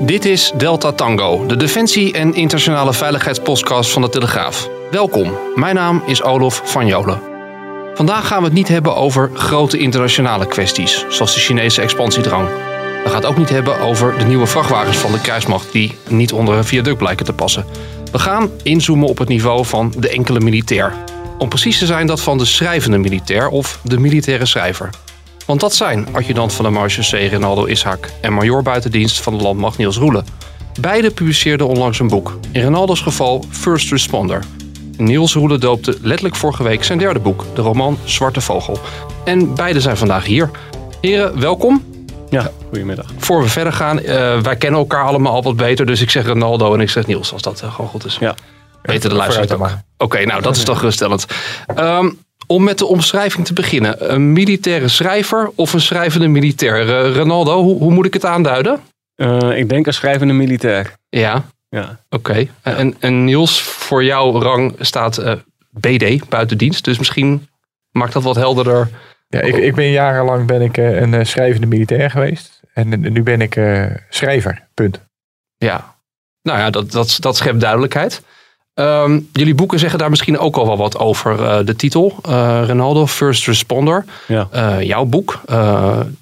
Dit is Delta Tango, de defensie- en internationale veiligheidspodcast van de Telegraaf. Welkom, mijn naam is Olof van Jolen. Vandaag gaan we het niet hebben over grote internationale kwesties, zoals de Chinese expansiedrang. We gaan het ook niet hebben over de nieuwe vrachtwagens van de krijgsmacht die niet onder een viaduct blijken te passen. We gaan inzoomen op het niveau van de enkele militair. Om precies te zijn dat van de schrijvende militair of de militaire schrijver. Want dat zijn adjudant van de Marechaussee Rinaldo Ishak en major buitendienst van de landmacht Niels Roelen. Beide publiceerden onlangs een boek. In Rinaldo's geval First Responder. Niels Roelen doopte letterlijk vorige week zijn derde boek, de roman Zwarte Vogel. En beide zijn vandaag hier. Heren, welkom. Ja, goedemiddag. Voor we verder gaan, uh, wij kennen elkaar allemaal al wat beter. Dus ik zeg Ronaldo en ik zeg Niels, als dat uh, gewoon goed is. Ja. Weten de luisteraars ook. Oké, okay, nou dat is toch geruststellend. Um, om met de omschrijving te beginnen. Een militaire schrijver of een schrijvende militair? Uh, Ronaldo, hoe, hoe, moet ik het aanduiden? ik denk een schrijvende militair. Ja? Ja. Oké. Okay. Ja. En, en Niels, voor jouw rang staat BD, buitendienst. Dus misschien maakt dat wat helderder ja, ik, ik ben jarenlang ben ik, een schrijvende militair geweest. En nu ben ik uh, schrijver, punt. Ja, nou ja, dat, dat, dat schept duidelijkheid. Um, jullie boeken zeggen daar misschien ook al wel wat over. Uh, de titel, Ronaldo First Responder. Ja. jouw boek,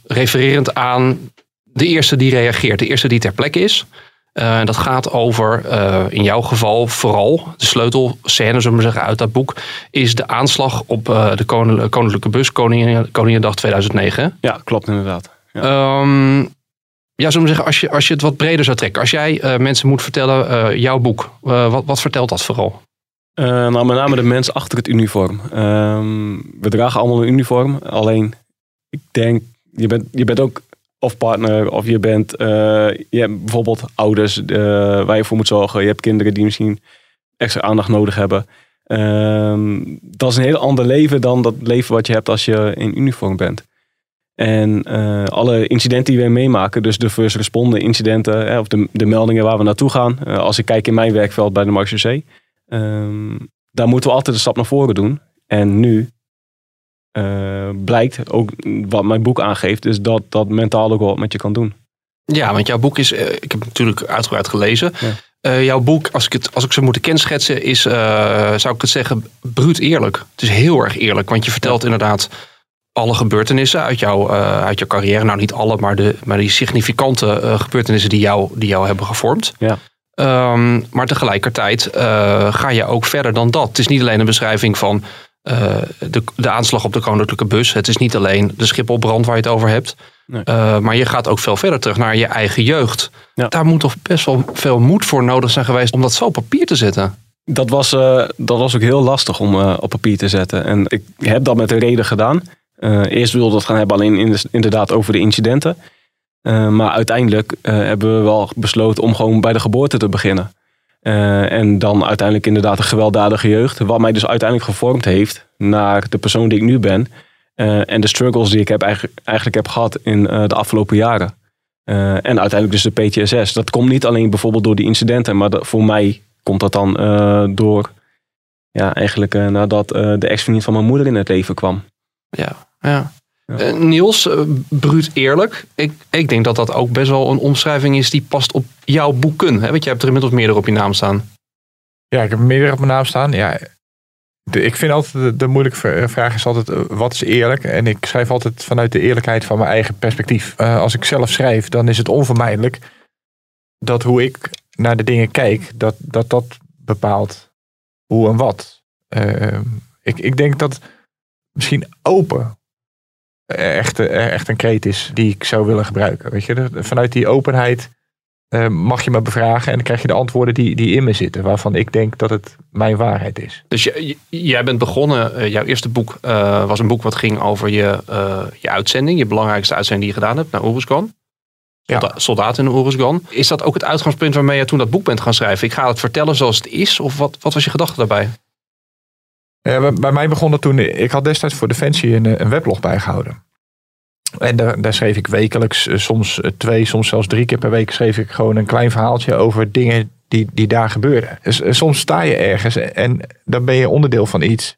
refererend aan de eerste die reageert, de eerste die ter plekke is. Uh, dat gaat over, uh, in jouw geval vooral, de sleutelscène, zullen we zeggen, uit dat boek, is de aanslag op uh, de Koninklijke Bus, Koningin, Koninginnedag 2009. Ja, klopt inderdaad. Ja, um, ja zullen we zeggen, als je, als je het wat breder zou trekken, als jij mensen moet vertellen, jouw boek, wat, wat vertelt dat vooral? nou, met name de mensen achter het uniform. Ehm, we dragen allemaal een uniform, alleen ik denk, je bent, je bent ook of partner, of je bent je hebt bijvoorbeeld ouders waar je voor moet zorgen. Je hebt kinderen die misschien extra aandacht nodig hebben. Uh, dat is een heel ander leven dan dat leven wat je hebt als je in uniform bent. En uh, alle incidenten die wij meemaken, dus de first responder incidenten, of de, de meldingen waar we naartoe gaan. als ik kijk in mijn werkveld bij de Marche ehm, daar moeten we altijd een stap naar voren doen. En nu uh, blijkt, ook wat mijn boek aangeeft, is dat dat mentaal ook wel wat met je kan doen. Ja, want jouw boek is, ik heb het natuurlijk uitgebreid gelezen. Ja. Jouw boek, als ik, het, als ik ze moet kenschetsen, is, zou ik het zeggen, bruut eerlijk. Het is heel erg eerlijk, want je vertelt ja. inderdaad alle gebeurtenissen uit, jou, uit jouw carrière. Nou, niet alle, maar, de, maar die significante gebeurtenissen die jou, die jou hebben gevormd. Ja. Um, maar tegelijkertijd ga je ook verder dan dat. Het is niet alleen een beschrijving van de, de aanslag op de koninklijke bus. Het is niet alleen de Schipholbrand waar je het over hebt. Nee. Maar je gaat ook veel verder terug naar je eigen jeugd. Ja. Daar moet toch best wel veel moed voor nodig zijn geweest om dat zo op papier te zetten. Dat was, dat was ook heel lastig om op papier te zetten. En ik heb dat met een reden gedaan. Eerst wilde we het gaan hebben alleen inderdaad over de incidenten. maar uiteindelijk hebben we wel besloten om gewoon bij de geboorte te beginnen. En dan uiteindelijk inderdaad een gewelddadige jeugd. Wat mij dus uiteindelijk gevormd heeft naar de persoon die ik nu ben. En de struggles die ik heb eigenlijk, eigenlijk heb gehad in de afgelopen jaren. en uiteindelijk dus de PTSS. Dat komt niet alleen bijvoorbeeld door die incidenten. Maar voor mij komt dat dan door... Ja, eigenlijk nadat de ex-vriendin van mijn moeder in het leven kwam. Ja, ja. Ja. Uh, Niels, uh, bruut eerlijk. Ik, ik denk dat dat ook best wel een omschrijving is die past op jouw boeken. Hè? Want je hebt er inmiddels meerdere op je naam staan. Ja, ik heb meerdere op mijn naam staan. Ja, de, ik vind altijd de, de, moeilijke vraag is altijd wat is eerlijk? En ik schrijf altijd vanuit de eerlijkheid van mijn eigen perspectief. als ik zelf schrijf, dan is het onvermijdelijk dat hoe ik naar de dingen kijk, dat dat, dat bepaalt hoe en wat. ik, ik denk dat misschien open echt, echt een kreet is die ik zou willen gebruiken. Weet je? Vanuit die openheid eh, mag je me bevragen en dan krijg je de antwoorden die, die in me zitten, waarvan ik denk dat het mijn waarheid is. Dus je- jij bent begonnen, eh, jouw eerste boek eh, was een boek wat ging over je, eh, je uitzending, je belangrijkste uitzending die je gedaan hebt naar Oeruzgan. Ja. Solda- Soldaat in Oeruzgan. Is dat ook het uitgangspunt waarmee je toen dat boek bent gaan schrijven? Ik ga het vertellen zoals het is, of wat, wat was je gedachte daarbij? Ja, bij, mij begon het toen, ik had destijds voor Defensie een, eh, een weblog bijgehouden. En daar, daar schreef ik wekelijks, eh, soms eh, twee, soms zelfs drie keer per week schreef ik gewoon een klein verhaaltje over dingen die, die daar gebeurden. Eh, soms sta je ergens en dan ben je onderdeel van iets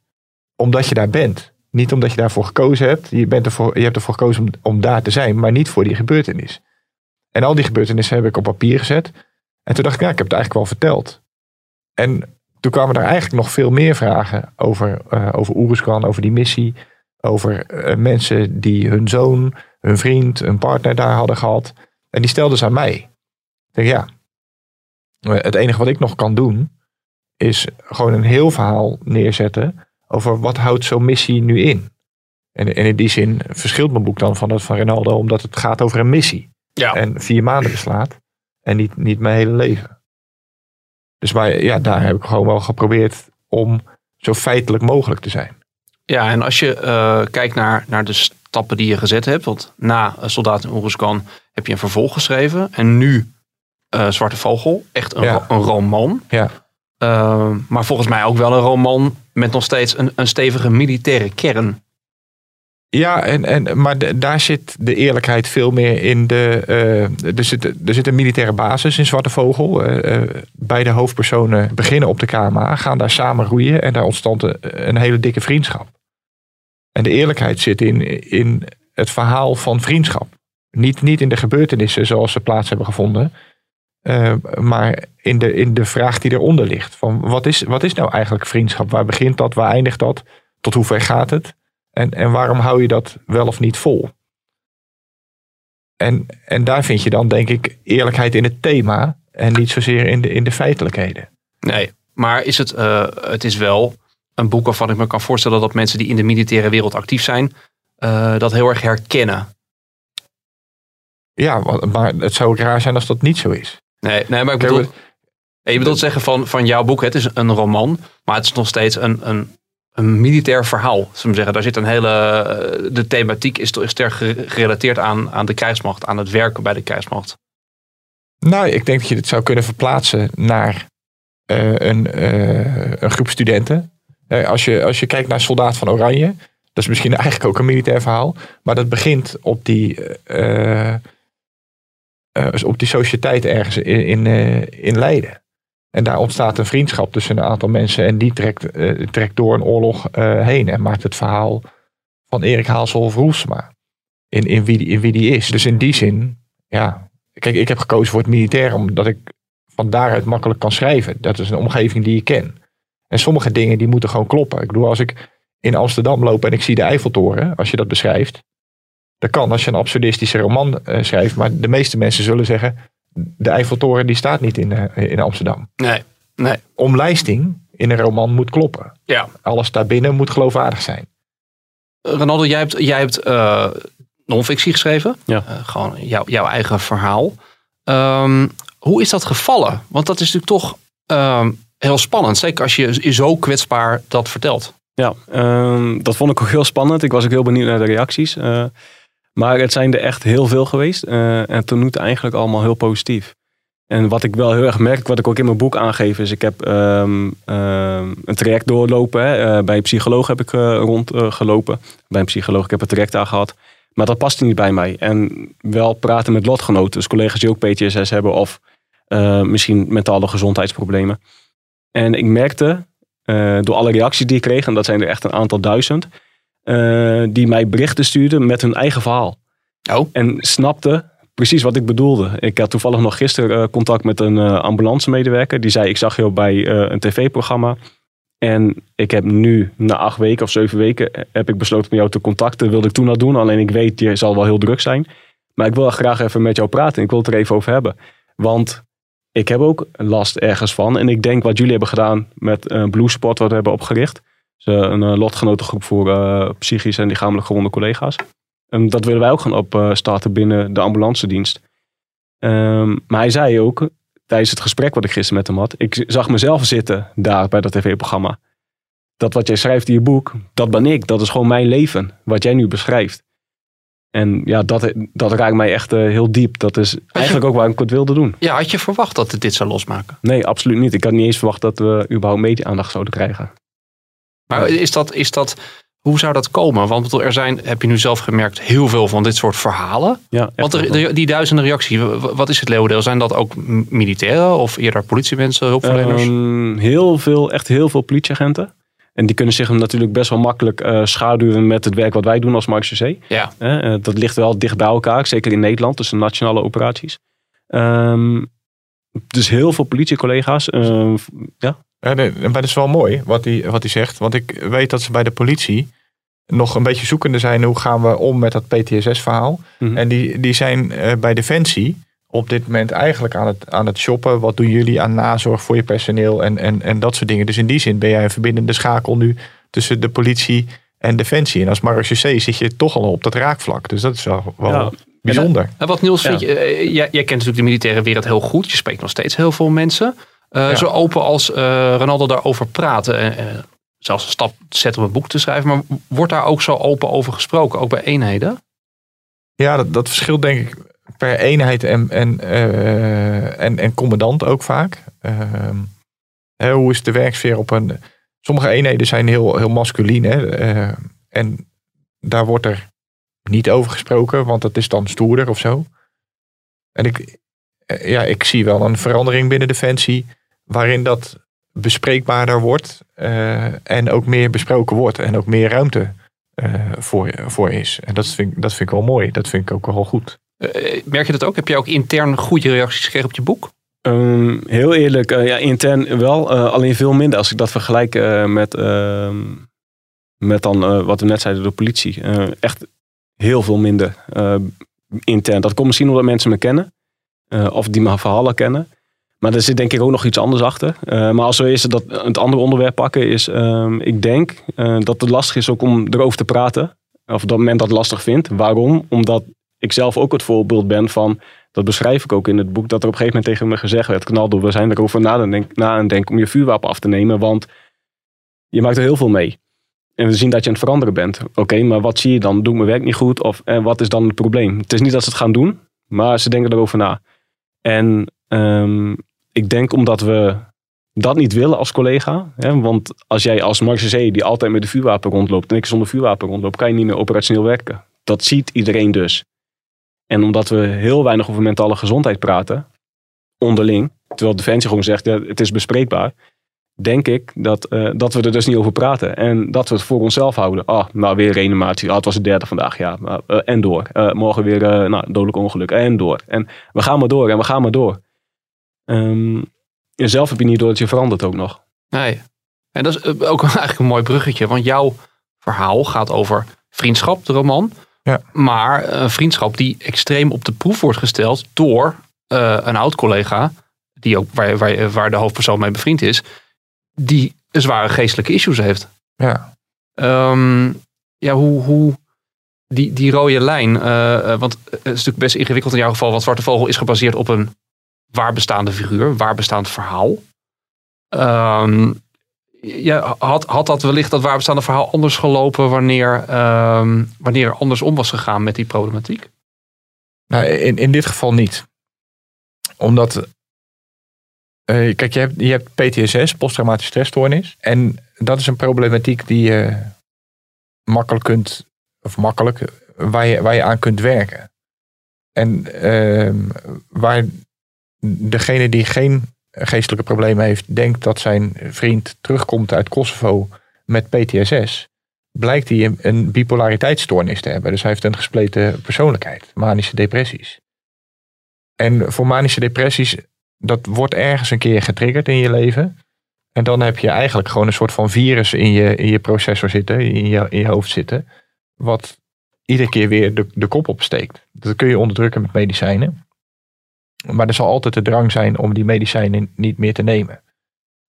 omdat je daar bent. Niet omdat je daarvoor gekozen hebt. Je, bent ervoor, je hebt ervoor gekozen om, om daar te zijn, maar niet voor die gebeurtenis. En al die gebeurtenissen heb ik op papier gezet. En toen dacht ik, ja, ik heb het eigenlijk wel verteld. En toen kwamen er eigenlijk nog veel meer vragen over, eh over Oeruzkan, over die missie. Over eh, mensen die hun zoon, hun vriend, hun partner daar hadden gehad. En die stelden ze aan mij. Ik denk, ja, eh, het enige wat ik nog kan doen, is gewoon een heel verhaal neerzetten over wat houdt zo'n missie nu in. En, en in die zin verschilt mijn boek dan van dat van Ronaldo, omdat het gaat over een missie. Ja. En vier maanden beslaat. En niet, niet mijn hele leven. Dus maar, ja, daar heb ik gewoon wel geprobeerd om zo feitelijk mogelijk te zijn. Ja, en als je eh, kijkt naar, naar de stappen die je gezet hebt, want na uh, Soldaat in Oeruzkan heb je een vervolg geschreven en nu eh, Zwarte Vogel, echt een, Ja. een roman. Ja. Maar volgens mij ook wel een roman met nog steeds een, een stevige militaire kern. Ja, en, en, maar daar zit de eerlijkheid veel meer in de. eh, er, zit, er zit een militaire basis in Zwarte Vogel. Eh, eh, beide hoofdpersonen beginnen op de KMA, gaan daar samen roeien en daar ontstond een, een hele dikke vriendschap. En de eerlijkheid zit in, in het verhaal van vriendschap. Niet, niet in de gebeurtenissen zoals ze plaats hebben gevonden, maar in de, in de vraag die eronder ligt. Van wat, is, wat is nou eigenlijk vriendschap? Waar begint dat? Waar eindigt dat? Tot hoe ver gaat het? En, en waarom hou je dat wel of niet vol? En, en daar vind je dan, denk ik, eerlijkheid in het thema en niet zozeer in de, in de feitelijkheden. Nee, maar is het, eh, het is wel een boek waarvan ik me kan voorstellen dat mensen die in de militaire wereld actief zijn, eh, dat heel erg herkennen. Ja, maar het zou ook raar zijn als dat niet zo is. Nee, nee maar ik bedoel, je bedoelt zeggen van, van jouw boek, het is een roman, maar het is nog steeds een, een, een militair verhaal. Zullen zeggen. Daar zit een hele, eh, de thematiek is, is sterk ge- gerelateerd aan, aan de krijgsmacht, aan het werken bij de krijgsmacht. Nou, ik denk dat je dit zou kunnen verplaatsen naar eh, een, eh, een groep studenten. Als, je, als je kijkt naar Soldaat van Oranje, dat is misschien eigenlijk ook een militair verhaal, maar dat begint op die, op die sociëteit ergens in, in, in Leiden. En daar ontstaat een vriendschap tussen een aantal mensen en die trekt, eh, trekt door een oorlog eh, heen en maakt het verhaal van Erik of Roelsma in, in, wie die, in wie die is. Dus in die zin, ja, Kijk, ik heb gekozen voor het militair omdat ik van daaruit makkelijk kan schrijven. Dat is een omgeving die ik ken. En sommige dingen die moeten gewoon kloppen. Ik bedoel, als ik in Amsterdam loop en ik zie de Eiffeltoren, als je dat beschrijft. Dat kan als je een absurdistische roman eh, schrijft. Maar de meeste mensen zullen zeggen, de Eiffeltoren die staat niet in, eh, in Amsterdam. Nee, nee. Omlijsting in een roman moet kloppen. Ja. Alles daarbinnen moet geloofwaardig zijn. Ronaldo, jij hebt, jij hebt eh non-fictie geschreven. Ja. Eh, gewoon jouw jouw eigen verhaal. Ehm, hoe is dat gevallen? Want dat is natuurlijk toch ehm, heel spannend. Zeker als je zo kwetsbaar dat vertelt. Ja, ehm, dat vond ik ook heel spannend. Ik was ook heel benieuwd naar de reacties. Maar het zijn er echt heel veel geweest. eh, en tot nu toe eigenlijk allemaal heel positief. En wat ik wel heel erg merk, wat ik ook in mijn boek aangeef, is ik heb ehm, ehm, een traject doorlopen. Eh, bij een psycholoog heb ik eh, rondgelopen. bij een psycholoog, ik heb een traject aan gehad. Maar dat paste niet bij mij. En wel praten met lotgenoten, dus collega's die ook PTSS hebben of misschien mentale gezondheidsproblemen. En ik merkte door alle reacties die ik kreeg, en dat zijn er echt een aantal duizend, eh, die mij berichten stuurden met hun eigen verhaal. Oh. En snapten precies wat ik bedoelde. Ik had toevallig nog gisteren eh, contact met een uh, ambulancemedewerker. Die zei, ik zag jou bij een tv-programma. En ik heb nu, na acht weken of zeven weken, heb ik besloten om jou te contacten. Wilde ik toen al doen, alleen ik weet, je zal wel heel druk zijn. Maar ik wil graag even met jou praten. Ik wil het er even over hebben. Want ik heb ook last ergens van. En ik denk wat jullie hebben gedaan met uh, Blue Spot, wat we hebben opgericht. Dus, uh, een uh, lotgenotengroep voor uh, psychisch en lichamelijk gewonde collega's. En dat willen wij ook gaan opstarten binnen de ambulancedienst. Ehm, maar hij zei ook, tijdens het gesprek wat ik gisteren met hem had, ik zag mezelf zitten daar bij dat tv-programma. Dat wat jij schrijft in je boek, dat ben ik. Dat is gewoon mijn leven, wat jij nu beschrijft. En ja, dat, dat raakt mij echt eh, heel diep. Dat is eigenlijk ook waarom ik het wilde doen. Ja, had je verwacht dat het dit zou losmaken? Nee, absoluut niet. Ik had niet eens verwacht dat we überhaupt media-aandacht zouden krijgen. Maar is dat, is dat, hoe zou dat komen? Want er zijn, heb je nu zelf gemerkt, heel veel van dit soort verhalen. Ja, Want de- die duizenden reacties, wat is het leeuwendeel? Zijn dat ook militairen of eerder politiemensen, hulpverleners? Ehm, heel veel, echt heel veel politieagenten. En die kunnen zich natuurlijk best wel makkelijk eh, schaduwen met het werk wat wij doen als Marche ja. Eh, dat ligt wel dicht bij elkaar, zeker in Nederland, tussen nationale operaties. Ehm, dus heel veel politiecollega's. ehm, ja, Ja, nee, maar dat is wel mooi wat hij, wat hij zegt. Want ik weet dat ze bij de politie nog een beetje zoekende zijn. Hoe gaan we om met dat PTSS-verhaal? Mhm. En die, die zijn eh, bij Defensie op dit moment eigenlijk aan het, aan het shoppen. Wat doen jullie aan nazorg voor je personeel en, en, en dat soort dingen. Dus in die zin ben jij een verbindende schakel nu tussen de politie en Defensie. En als marechaussee zit je toch al op dat raakvlak. Dus dat is wel, wel Ja. bijzonder. En wat Niels, Ja. vind je, eh, jij, jij kent natuurlijk de militaire wereld heel goed. Je spreekt nog steeds heel veel mensen. Eh, Ja. Zo open als eh, Ronaldo daarover praten. en eh, zelfs een stap zetten om een boek te schrijven. Maar wordt daar ook zo open over gesproken? Ook bij eenheden? Ja, dat, dat verschilt denk ik per eenheid en, en, en, en commandant ook vaak. Ehm, hè, hoe is de werksfeer op een... Sommige eenheden zijn heel, heel masculien. Hè, en daar wordt er niet over gesproken, want dat is dan stoerder of zo. En ik, ja, ik zie wel een verandering binnen Defensie waarin dat bespreekbaarder wordt eh, en ook meer besproken wordt en ook meer ruimte eh, voor, voor is. En dat vind, ik- dat vind ik wel mooi. Dat vind ik ook wel goed. Eh, merk je dat ook? Heb je ook intern goede reacties gekregen op je boek? Ehm, heel eerlijk, eh, ja, intern wel, eh, alleen veel minder als ik dat vergelijk eh, met, ehm, met dan eh, wat we net zeiden, de politie. Eh, echt heel veel minder eh, intern. Dat komt misschien omdat mensen me kennen, eh, of die mijn verhalen kennen. Maar er zit denk ik ook nog iets anders achter. Eh, maar als we eerst dat, het andere onderwerp pakken, is ehm, ik denk eh, dat het lastig is ook om erover te praten. Of dat men dat lastig vindt. Waarom? Omdat ik zelf ook het voorbeeld ben van dat beschrijf ik ook in het boek, dat er op een gegeven moment tegen me gezegd werd, Knaldo, we zijn erover na aan denk- na het denken om je vuurwapen af te nemen, want je maakt er heel veel mee. En we zien dat je aan het veranderen bent. Oké, maar wat zie je dan? Doe mijn werk niet goed? Of en wat is dan het probleem? Het is niet dat ze het gaan doen, maar ze denken erover na. En ehm, ik denk omdat we dat niet willen als collega. Hè, want als jij als Marchesee die altijd met een vuurwapen rondloopt en ik zonder vuurwapen rondloop, kan je niet meer operationeel werken. Dat ziet iedereen dus. En omdat we heel weinig over mentale gezondheid praten, onderling, terwijl Defensie gewoon zegt, ja, het is bespreekbaar, denk ik dat, eh, dat we er dus niet over praten. En dat we het voor onszelf houden. Ah, nou weer reanimatie. Ah, het was de derde vandaag, ja. eh, en door. Eh, morgen weer nou, dodelijk ongeluk. En door. En we gaan maar door en we gaan maar door. Ehm, en zelf heb je niet door dat je verandert ook nog. Nee. En dat is eh, ook eigenlijk een mooi bruggetje. Want jouw verhaal gaat over vriendschap, de roman. Ja. Maar een vriendschap die extreem op de proef wordt gesteld door eh, een oud collega. Die ook, waar, waar, waar de hoofdpersoon mee bevriend is. Die zware geestelijke issues heeft. Ja. Ehm, ja, hoe, hoe die, die rode lijn. eh, eh, want het is natuurlijk best ingewikkeld in jouw geval. Want Zwarte Vogel is gebaseerd op een waar bestaande figuur, waar bestaand verhaal. Ehm, ja, had, had dat wellicht dat waar bestaande verhaal anders gelopen wanneer, ehm, wanneer er anders om was gegaan met die problematiek? Nou, in, in dit geval niet. Omdat, eh, kijk, je hebt, je hebt PTSS, posttraumatische stressstoornis. En dat is een problematiek die je makkelijk kunt, of makkelijk, waar je, waar je aan kunt werken. En ehm, waar degene die geen geestelijke problemen heeft, denkt dat zijn vriend terugkomt uit Kosovo met PTSS, blijkt hij een, bipolariteitsstoornis te hebben. Dus hij heeft een gespleten persoonlijkheid, manische depressies. En voor manische depressies, dat wordt ergens een keer getriggerd in je leven. En dan heb je eigenlijk gewoon een soort van virus in je, in je processor zitten, in je, in je hoofd zitten, wat iedere keer weer de, de kop opsteekt. Dat kun je onderdrukken met medicijnen. Maar er zal altijd de drang zijn om die medicijnen niet meer te nemen.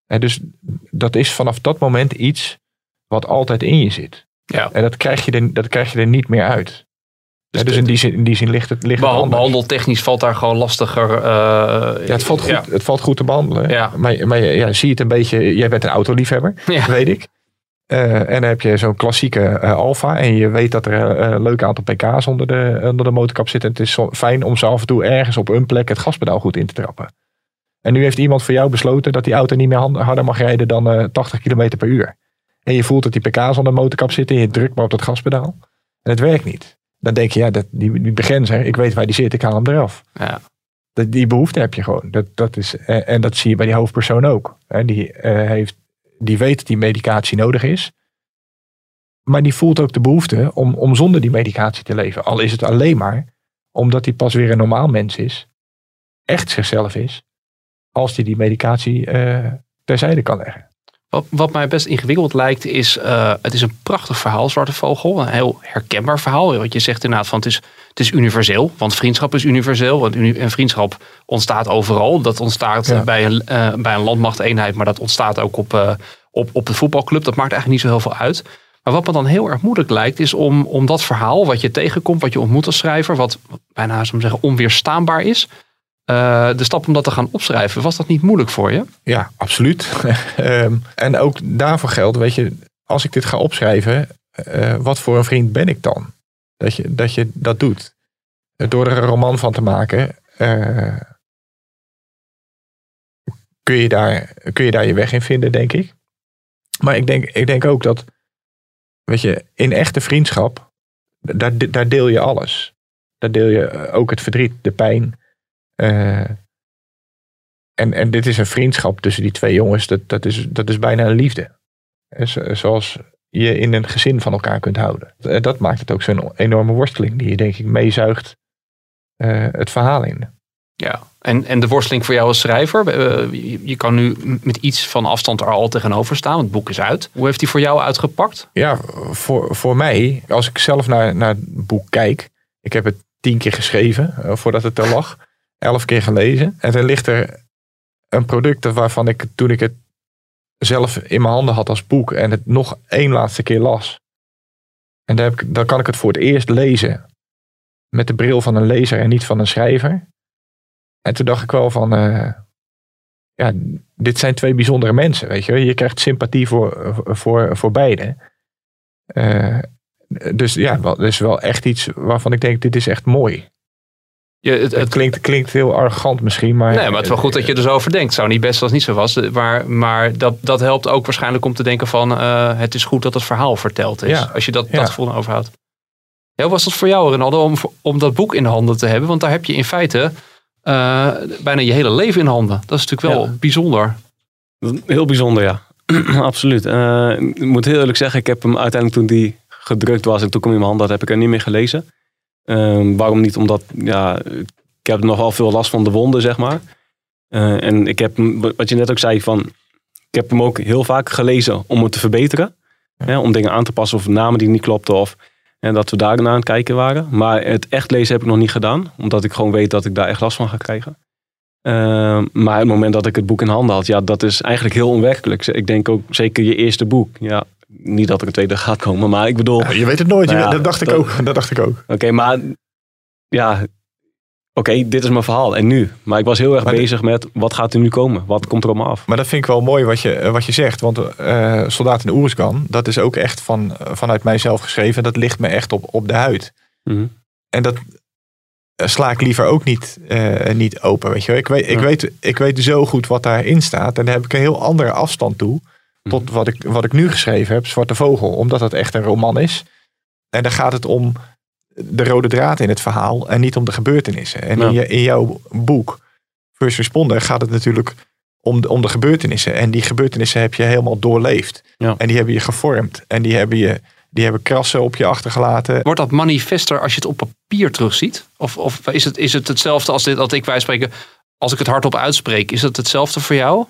En dus dat is vanaf dat moment iets wat altijd in je zit. Ja. En dat krijg je er, dat krijg je er niet meer uit. Ja, dus in die zin, in die zin ligt het, ligt Behand- behandeltechnisch valt daar gewoon lastiger. eh, Ja, het valt goed, Ja. Het valt goed te behandelen. Ja. Maar, maar ja, zie je het een beetje. Jij bent een autoliefhebber, Ja. weet ik. Eh, en dan heb je zo'n klassieke eh, Alfa. En je weet dat er eh, een leuk aantal pk's onder de, onder de motorkap zitten. Het is zo fijn om ze af en toe ergens op een plek het gaspedaal goed in te trappen. En nu heeft iemand voor jou besloten dat die auto niet meer harder mag rijden dan eh, 80 km per uur. En je voelt dat die pk's onder de motorkap zitten. En je drukt maar op dat gaspedaal. En het werkt niet. Dan denk je, ja, dat, die, die begrenzer, ik weet waar die zit, ik haal hem eraf. Ja. Dat, die behoefte heb je gewoon. Dat, dat is, en, en dat zie je bij die hoofdpersoon ook. Hè, die, eh, heeft, die weet dat die medicatie nodig is. Maar die voelt ook de behoefte om, om zonder die medicatie te leven. Al is het alleen maar omdat hij pas weer een normaal mens is. Echt zichzelf is. Als hij die medicatie eh, terzijde kan leggen. Wat, wat mij best ingewikkeld lijkt is, eh, het is een prachtig verhaal, Zwarte Vogel. Een heel herkenbaar verhaal. Wat je zegt inderdaad van het is, het is universeel. Want vriendschap is universeel. Want uni- en vriendschap ontstaat overal. Dat ontstaat Ja. bij, een, eh, bij een landmachteenheid. Maar dat ontstaat ook op, eh, op, op de voetbalclub. Dat maakt eigenlijk niet zo heel veel uit. Maar wat me dan heel erg moeilijk lijkt, is om, om dat verhaal wat je tegenkomt, wat je ontmoet als schrijver, wat bijna zou zeggen, onweerstaanbaar is, eh, de stap om dat te gaan opschrijven. Was dat niet moeilijk voor je? Ja, absoluut. Ehm, en ook daarvoor geldt, weet je, als ik dit ga opschrijven, eh, wat voor een vriend ben ik dan? Dat je dat, je dat doet. Door er een roman van te maken, eh, kun, je daar, kun je daar je weg in vinden, denk ik. Maar ik denk, ik denk ook dat, weet je, in echte vriendschap, daar, daar deel je alles. Daar deel je ook het verdriet, de pijn. Eh, en, en dit is een vriendschap tussen die twee jongens. Dat, dat, is, dat is bijna een liefde. Eh, zo- Zoals je in een gezin van elkaar kunt houden. Eh, Dat maakt het ook zo'n enorme worsteling. Die je denk ik meezuigt het verhaal in. Ja, en, en de worsteling voor jou als schrijver? je, je kan nu met iets van afstand er al tegenover staan, want het boek is uit. Hoe heeft die voor jou uitgepakt? Ja, voor, voor mij, als ik zelf naar, naar het boek kijk. Ik heb het tien keer geschreven voordat het er lag. Elf keer gelezen. En dan ligt er een product waarvan ik toen ik het zelf in mijn handen had als boek. En het nog één laatste keer las. En dan, heb ik, kan ik het voor het eerst lezen. Met de bril van een lezer en niet van een schrijver. En toen dacht ik wel van... eh, ja, dit zijn twee bijzondere mensen, weet je. Je krijgt sympathie voor, voor, voor beide. Eh, dus ja, dat is wel echt iets waarvan ik denk, dit is echt mooi. Je, het, Het het, klinkt, klinkt heel arrogant misschien, maar... nee, maar het is wel goed dat je er zo over denkt. Het zou niet best als het niet zo was. Maar, maar dat, dat helpt ook waarschijnlijk om te denken van... eh, het is goed dat het verhaal verteld is. Ja, Als je dat, ja. dat gevoel overhoudt. Ja, hoe was dat voor jou, Ronaldo, om, om dat boek in de handen te hebben? Want daar heb je in feite eh, bijna je hele leven in handen. Dat is natuurlijk wel Ja. bijzonder. Heel bijzonder, ja. Absoluut. Eh, ik moet heel eerlijk zeggen, ik heb hem uiteindelijk toen die gedrukt was en toen kwam hij in mijn hand, dat heb ik er niet meer gelezen. Ehm, waarom niet? Omdat ja, ik heb nog wel veel last van de wonden, zeg maar. Eh, en ik heb, wat je net ook zei, van, ik heb hem ook heel vaak gelezen om het te verbeteren. Hè, om dingen aan te passen of namen die niet klopten of en dat we daar naar aan het kijken waren. Maar het echt lezen heb ik nog niet gedaan, omdat ik gewoon weet dat ik daar echt last van ga krijgen. Ehm, maar het moment dat ik het boek in handen had, ja, dat is eigenlijk heel onwerkelijk. Ik denk ook zeker je eerste boek. Ja, niet dat er een tweede gaat komen, maar ik bedoel, Ja, je weet het nooit, Nou ja, dat dacht ik dat- ook. Dat dacht ik ook. Oké, maar ja, oké, dit is mijn verhaal. En nu? Maar ik was heel erg Maar bezig met wat gaat er nu komen? Wat komt er allemaal af? Maar dat vind ik wel mooi wat je, wat je zegt. Want eh Soldaat in de Oerskan, dat is ook echt van, vanuit mijzelf geschreven. Dat ligt me echt op, op de huid. Mhm. En dat eh, sla ik liever ook niet, eh, niet open. Weet je. Ik, weet, ik, weet, ik weet zo goed wat daarin staat. En daar heb ik een heel andere afstand toe. Tot wat ik, wat ik nu geschreven heb, Zwarte Vogel. Omdat het echt een roman is. En dan gaat het om de rode draad in het verhaal. En niet om de gebeurtenissen. En Ja. in, je, in jouw boek, First Responder, gaat het natuurlijk om de, om de gebeurtenissen. En die gebeurtenissen heb je helemaal doorleefd. Ja. En die hebben je gevormd. En die hebben, je, die hebben krassen op je achtergelaten. Wordt dat manifester als je het op papier terugziet? Of, of is, het, is het hetzelfde als dit, dat ik wij spreken, als ik het hardop uitspreek? Is het hetzelfde voor jou?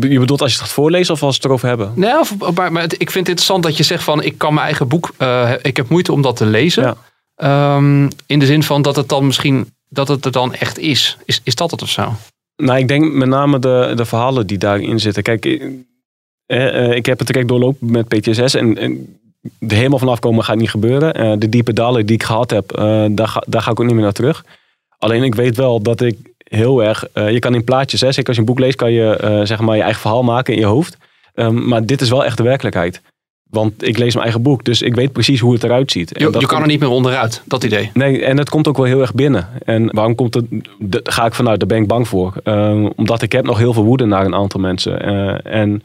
Je bedoelt als je het gaat voorlezen of als we het erover hebben? Nee, of, maar, maar het- ik vind het interessant dat je zegt van ik kan mijn eigen boek, eh, ik heb moeite om dat te lezen. Ja. Ehm, in de zin van dat het dan misschien, dat het er dan echt is. Is, is dat het of zo? Nou, ik denk met name de, de verhalen die daarin zitten. Kijk, eh, eh, ik heb het direct doorlopen met PTSS. En, en de helemaal vanaf komen gaat niet gebeuren. Eh, de diepe dalen die ik gehad heb, daar, ga, daar ga ik ook niet meer naar terug. Alleen ik weet wel dat ik heel erg... eh, je kan in plaatjes, hè, zeker als je een boek leest, kan je eh, zeg maar je eigen verhaal maken in je hoofd. Ehm, maar dit is wel echt de werkelijkheid. Want ik lees mijn eigen boek, dus ik weet precies hoe het eruit ziet. En Je, dat je kan komt- er niet meer onderuit, dat idee. Nee, en het komt ook wel heel erg binnen. En waarom komt het? Daar ga ik vanuit, daar ben ik bang voor. Ehm, omdat ik heb nog heel veel woede naar een aantal mensen. Eh, en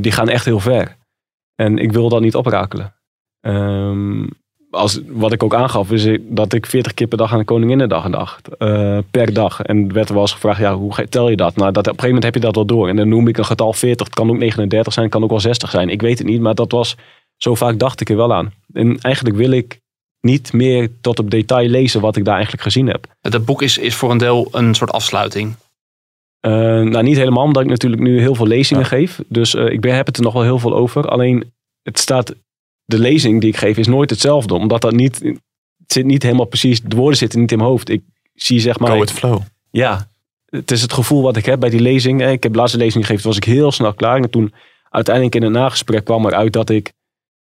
die gaan echt heel ver. En ik wil dat niet oprakelen. Ehm, als, wat ik ook aangaf, is dat ik 40 keer per dag aan de Koninginnedag dacht. eh, per dag. En werd er wel eens gevraagd, ja, hoe tel je dat? Nou, dat, op een gegeven moment heb je dat wel door. En dan noem ik een getal 40. Het kan ook 39 zijn, het kan ook wel 60 zijn. Ik weet het niet, maar dat was... Zo vaak dacht ik er wel aan. En eigenlijk wil ik niet meer tot op detail lezen wat ik daar eigenlijk gezien heb. Het boek is, is voor een deel een soort afsluiting. Eh, nou, niet helemaal, omdat ik natuurlijk nu heel veel lezingen geef. Dus eh, ik ben, heb het er nog wel heel veel over. Alleen, het staat, de lezing die ik geef is nooit hetzelfde. Omdat dat niet, het zit niet helemaal precies, de woorden zitten niet in mijn hoofd. Ik zie zeg maar, Go with flow. ja, het is het gevoel wat ik heb bij die lezing. Eh, Ik heb de laatste lezing gegeven, toen was ik heel snel klaar. En toen uiteindelijk in een nagesprek kwam eruit dat ik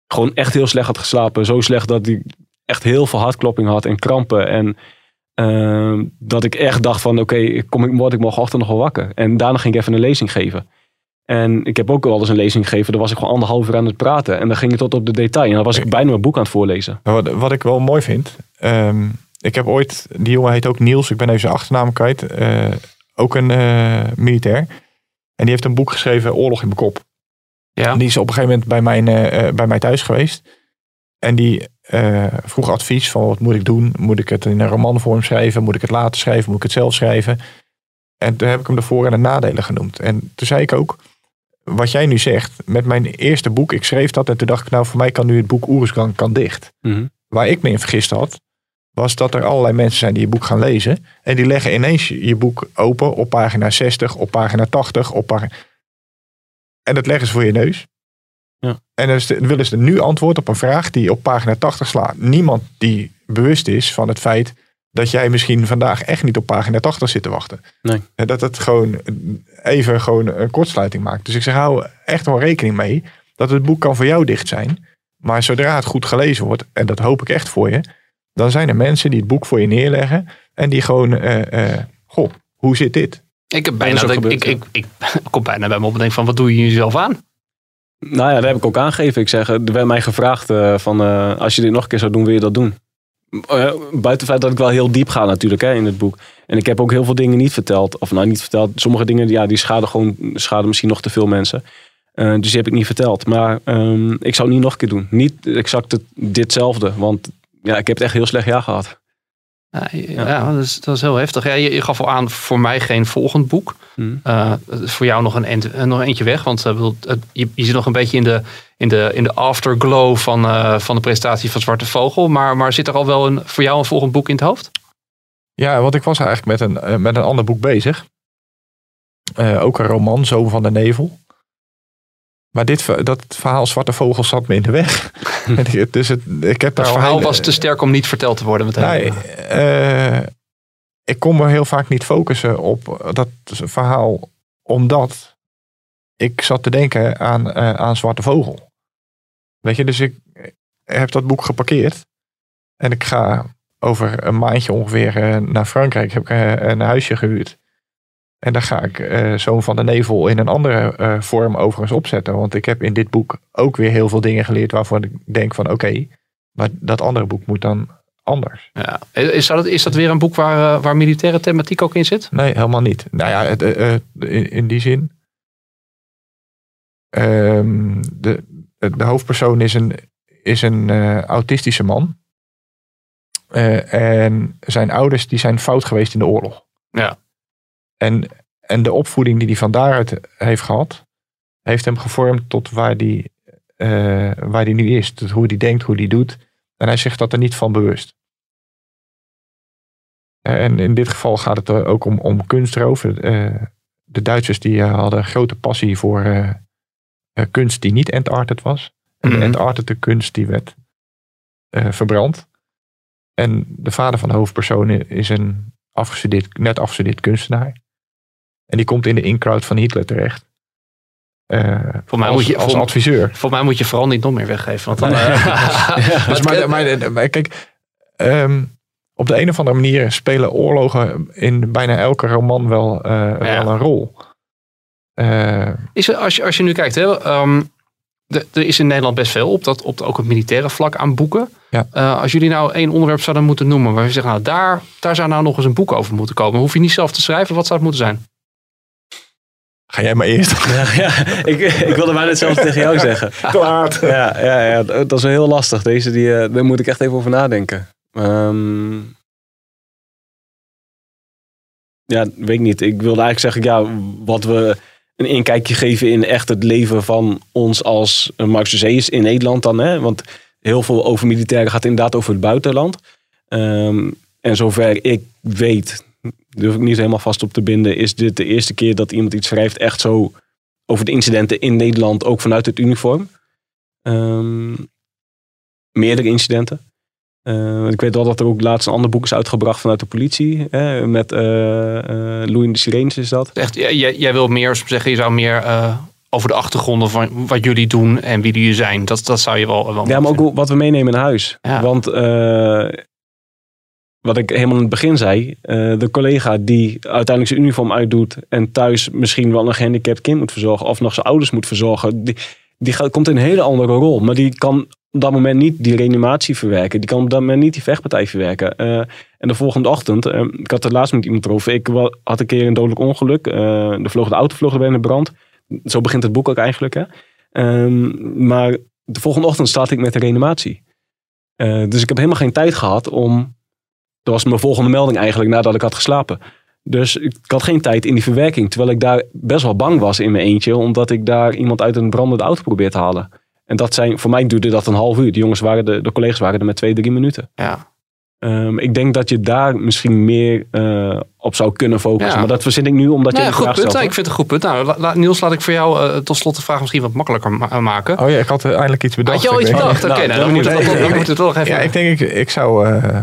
gewoon echt heel slecht had geslapen. Zo slecht dat ik echt heel veel hartklopping had en krampen. En ehm, dat ik echt dacht van oké, kom ik, word ik morgenochtend nog wel wakker. En daarna ging ik even een lezing geven. En ik heb ook wel eens een lezing gegeven. Daar was ik gewoon anderhalf uur aan het praten. En dan ging het tot op de detail. En dan was ik bijna mijn boek aan het voorlezen. Maar Wat, wat ik wel mooi vind. ehm, ik heb ooit, die jongen heet ook Niels, ik ben even zijn achternaam kwijt. eh, ook een eh, militair. En die heeft een boek geschreven, Oorlog in mijn kop. Ja. En die is op een gegeven moment bij, mijn, eh, bij mij thuis geweest. En die eh, vroeg advies van wat moet ik doen? Moet ik het in een romanvorm schrijven? Moet ik het later schrijven? Moet ik het zelf schrijven? En toen heb ik hem de voor- en de nadelen genoemd. En toen zei ik ook, wat jij nu zegt, met mijn eerste boek, ik schreef dat en toen dacht ik, nou voor mij kan nu het boek Oerisgang kan dicht. Waar ik me in vergist had, was dat er allerlei mensen zijn die je boek gaan lezen. En die leggen ineens je boek open op pagina 60, op pagina 80, op pagina... En dat leggen ze voor je neus. Ja. En dan willen ze nu antwoord op een vraag die op pagina 80 slaat. Niemand die bewust is van het feit dat jij misschien vandaag echt niet op pagina 80 zit te wachten. Nee. En dat het gewoon even gewoon een kortsluiting maakt. Dus ik zeg, hou echt wel rekening mee dat het boek kan voor jou dicht zijn. Maar zodra het goed gelezen wordt, en dat hoop ik echt voor je, dan zijn er mensen die het boek voor je neerleggen en die gewoon, eh, eh, goh, hoe zit dit? Ik, heb bijna, dat ik, ik, ik, ik kom bijna bij me op en denk van, wat doe je jezelf aan? Nou ja, dat heb ik ook aangegeven. Ik zeg, er werd mij gevraagd eh, van eh, als je dit nog een keer zou doen, wil je dat doen? Eh, buiten het feit dat ik wel heel diep ga natuurlijk hè, in het boek. En ik heb ook heel veel dingen niet verteld. Of nou niet verteld. Sommige dingen ja, die schaden gewoon schaden misschien nog te veel mensen. Eh, dus die heb ik niet verteld. Maar ehm, ik zou het niet nog een keer doen. Niet exact het, ditzelfde. Want ja, ik heb het echt heel slecht jaar gehad. Ja, ja, dat, is, dat is heel heftig. Ja, je, je gaf al aan, voor mij geen volgend boek. Hmm. Eh, voor jou nog een, nog eentje weg. Want je zit nog een beetje in de, in de, in de afterglow van, eh, van de presentatie van Zwarte Vogel. Maar, maar zit er al wel een, voor jou een volgend boek in het hoofd? Ja, want ik was eigenlijk met een, eh, met een ander boek bezig. Eh, ook een roman, Zoon van de Nevel. Maar dit, dat verhaal Zwarte Vogel zat me in de weg. Dus het, ik heb Het al verhaal hele- was te sterk om niet verteld te worden meteen. Nee, ik kon me heel vaak niet focussen op dat verhaal, omdat ik zat te denken aan, aan Zwarte Vogel. Weet je, dus ik heb dat boek geparkeerd en ik ga over een maandje ongeveer eh, naar Frankrijk. Heb ik eh, een huisje gehuurd. En daar ga ik eh Zoon van de Nevel in een andere eh, vorm overigens opzetten. Want ik heb in dit boek ook weer heel veel dingen geleerd waarvan ik denk van oké, maar dat andere boek moet dan anders. Ja. Is, dat, is dat weer een boek waar, eh, waar militaire thematiek ook in zit? Nee, helemaal niet. Nou ja, het, eh, eh, in, in die zin. ehm, de, de hoofdpersoon is een, is een eh, autistische man. Eh, en zijn ouders die zijn fout geweest in de oorlog. Ja. En, en de opvoeding die hij van daaruit heeft gehad, heeft hem gevormd tot waar hij eh, waar die nu is. Tot hoe hij denkt, hoe hij doet. En hij zegt dat er niet van bewust. Eh, En in dit geval gaat het er ook om, om kunstroof. Eh, de Duitsers die eh, hadden een grote passie voor eh, kunst die niet entarted was. En Mhm. de entartete kunst die werd eh, verbrand. En de vader van de hoofdpersoon is een afgestudeerd, net afgestudeerd kunstenaar. En die komt in de in-crowd van Hitler terecht. eh, Voor mij als, moet je- als voor- adviseur. Voor mij moet je vooral niet nog meer weggeven. Want dan, Dus maar, maar, maar kijk, ehm, op de een of andere manier spelen oorlogen in bijna elke roman wel, wel een rol. Eh, Is er, als, je, als je nu kijkt, hè, ehm, de- er is in Nederland best veel op, dat, op de, ook het militaire vlak aan boeken. Ja. Eh, als jullie nou één onderwerp zouden moeten noemen, waar je zegt, nou daar, daar zou nou nog eens een boek over moeten komen. Hoef je niet zelf te schrijven, wat zou het moeten zijn? ga jij maar eerst. Ja, ja, ik, ik wilde bijna hetzelfde tegen jou zeggen. Klaar. Ja, ja, ja, dat is wel heel lastig. Deze, die, eh, daar moet ik echt even over nadenken. Ehm, ja, weet ik niet. Ik wilde eigenlijk zeggen, ja, wat we een inkijkje geven in echt het leven van ons als uh, Marxuseus in Nederland dan. Hè? Want heel veel over militairen gaat inderdaad over het buitenland. Ehm, en zover ik weet, durf ik niet helemaal vast op te binden, is dit de eerste keer dat iemand iets schrijft echt zo over de incidenten in Nederland, ook vanuit het uniform. Ehm, meerdere incidenten. Uh, ik weet wel dat er ook laatst een ander boek is uitgebracht vanuit de politie. Hè, met uh, uh, Louis de Sirenes is dat. Echt, jij, jij wil meer zeggen, je zou meer over de achtergronden van wat jullie doen en wie jullie zijn. Dat, dat zou je wel. wel ja, maar ook wat we meenemen naar huis. Ja. Want wat ik helemaal in het begin zei, de collega die uiteindelijk zijn uniform uitdoet en thuis misschien wel een gehandicapt kind moet verzorgen of nog zijn ouders moet verzorgen, die, die gaat, komt in een hele andere rol. Maar die kan op dat moment niet die reanimatie verwerken. Die kan op dat moment niet die vechtpartij verwerken. Uh, en de volgende ochtend, uh, ik had het laatst met iemand erover. Ik had een keer een dodelijk ongeluk. Er vloog de auto vloog er bij in de brand. Zo begint het boek ook eigenlijk. Hè? Um, maar de volgende ochtend staat ik met de reanimatie. Dus ik heb helemaal geen tijd gehad om. Dat was mijn volgende melding eigenlijk nadat ik had geslapen. Dus ik had geen tijd in die verwerking. Terwijl ik daar best wel bang was in mijn eentje. Omdat ik daar iemand uit een brandende auto probeerde te halen. En dat zijn, voor mij duurde dat een half uur. De jongens waren, de, de collega's waren er met twee, drie minuten. Ja. Um, ik denk dat je daar misschien meer uh, op zou kunnen focussen. Ja. Maar dat verzin ik nu omdat nee, je goed vraag punt. stelt. ik vind het een goed punt. Nou, la, la, Niels, laat ik voor jou uh, tot slot de vraag misschien wat makkelijker ma maken. Oh ja, ik had eindelijk iets bedacht. Had je al iets bedacht? Oké, okay, nou, dan, moet het, dan, dan moet het toch even... Ja, ik denk, ik, ik zou uh,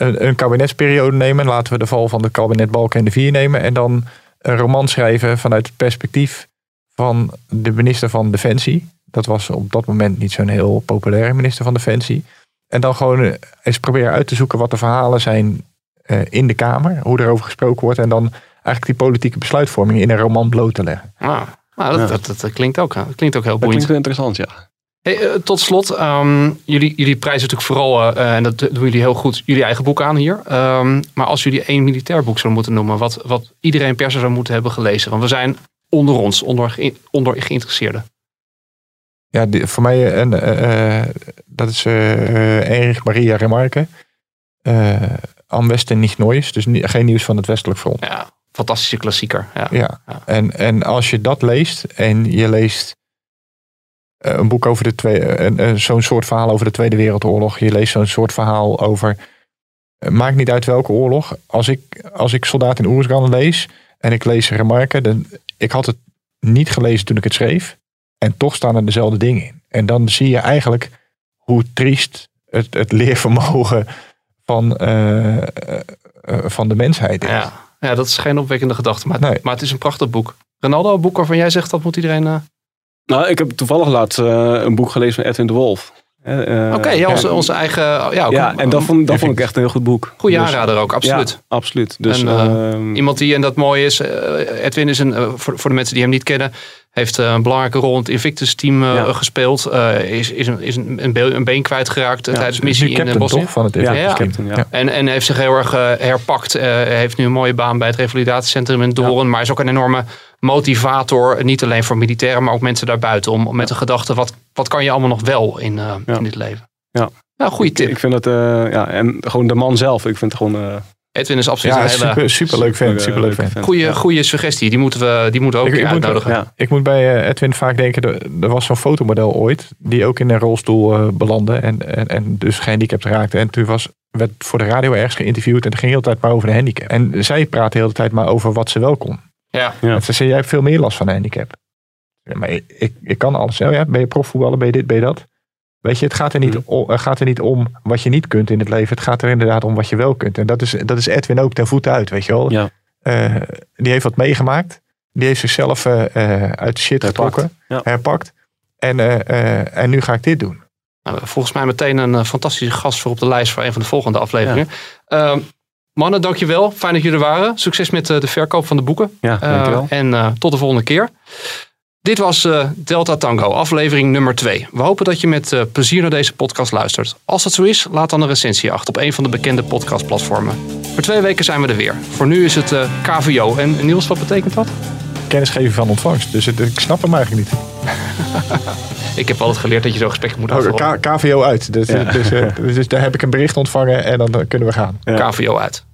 een, een kabinetsperiode nemen. Laten we de val van de kabinet Balkenende 4 nemen. En dan een roman schrijven vanuit het perspectief van de minister van Defensie. Dat was op dat moment niet zo'n heel populaire minister van Defensie. En dan gewoon eens proberen uit te zoeken wat de verhalen zijn uh, in de Kamer. Hoe erover gesproken wordt. En dan eigenlijk die politieke besluitvorming in een roman bloot te leggen. Ah, nou, dat, ja. dat, dat, dat, klinkt ook, dat klinkt ook heel Dat boeiend. klinkt interessant, ja. Hey, uh, tot slot, um, jullie, jullie prijzen natuurlijk vooral, uh, en dat doen jullie heel goed, jullie eigen boek aan hier. Um, maar als jullie één militair boek zouden moeten noemen, wat, wat iedereen per se zou moeten hebben gelezen. Want we zijn onder ons, onder, onder geïnteresseerden. Ja, die, voor mij, en, uh, dat is Erich Maria Remarque. Am Westen niet Neues, dus geen nieuws van het westelijk front. Ja, fantastische klassieker. Ja, ja. ja. En, en als je dat leest en je leest eh, een boek over de tweede, zo'n soort verhaal over de Tweede Wereldoorlog, je leest zo'n soort verhaal over, eh, maakt niet uit welke oorlog. Als ik, als ik Soldaat in Oersgan lees en ik lees Remarque, dan, ik had het niet gelezen toen ik het schreef. En toch staan er dezelfde dingen in. En dan zie je eigenlijk hoe triest het, het leervermogen van, uh, uh, van de mensheid is. Ja. ja, dat is geen opwekkende gedachte. Maar, nee. maar het is een prachtig boek. Ronaldo, een boek waarvan jij zegt dat moet iedereen... Uh... Nou, ik heb toevallig laatst een boek gelezen van Edwin de Wolf. Oké, okay, ja, onze, onze eigen... Ja, ook ja en dat vond, dat vond ik echt een heel goed boek. Goeie dus, aanrader ook, absoluut. Ja, absoluut. Dus, en, uh, iemand die, en dat mooi is, Edwin is een, voor, voor de mensen die hem niet kennen, heeft een belangrijke rol in het Invictus team uh, ja. gespeeld. Uh, is, is, een, is een, een, been, een been kwijtgeraakt ja, tijdens missie in Bosnië. van het ja, ja. Ja. En, en heeft zich heel erg uh, herpakt. heeft nu een mooie baan bij het revalidatiecentrum in Doorn. Maar is ook een enorme motivator. Niet alleen voor militairen, maar ook mensen daarbuiten. Om, om met de gedachte, wat, wat kan je allemaal nog wel in, in dit leven? Ja. Nou, goede tip. Ik, ik vind het, ja, en gewoon de man zelf. Ik vind het gewoon... Edwin is absoluut ja, een hele... super, super leuk vent. Super leuk vent. Goeie, ja. goeie suggestie. Die moeten we, die moeten we ook ik, ik uitnodigen. Moet, ja. Ik moet bij Edwin vaak denken, er, er was zo'n fotomodel ooit. Die ook in een rolstoel uh, belandde. En, en, en dus gehandicapt raakte. En toen was, werd voor de radio ergens geïnterviewd. En het ging de hele tijd maar over de handicap. En zij praatte de hele tijd maar over wat ze wel kon. Ja. En ze zei, jij hebt veel meer last van een handicap. Ja, maar ik, ik, ik kan alles. Oh ja, ben je profvoetballer, ben je dit, ben je dat? Weet je, het gaat, er niet Mm. om, het gaat er niet om wat je niet kunt in het leven. Het gaat er inderdaad om wat je wel kunt. En dat is, dat is Edwin ook ten voeten uit, weet je wel. Ja. Uh, die heeft wat meegemaakt. Die heeft zichzelf eh, eh, uit de shit Herpakt, getrokken. ja. Herpakt. En, eh, eh, en nu ga ik dit doen. Nou, volgens mij meteen een eh, fantastische gast voor op de lijst voor een van de volgende afleveringen. Ehm, mannen, dankjewel. Fijn dat jullie er waren. Succes met eh, de verkoop van de boeken. Ja, Eh, dankjewel. en eh, tot de volgende keer. Dit was eh, Delta Tango, aflevering nummer 2. We hopen dat je met eh, plezier naar deze podcast luistert. Als dat zo is, laat dan een recensie achter op een van de bekende podcastplatformen. Voor twee weken zijn we er weer. Voor nu is het eh, KVO. En Niels, wat betekent dat? Kennisgeving van ontvangst. Dus het- ik snap hem eigenlijk niet. Ik heb altijd geleerd dat je zo'n gesprek moet Oh, afronden. K- KVO uit. Dus, Ja. dus, eh, dus daar heb ik een bericht ontvangen en dan kunnen we gaan. Ja. KVO uit.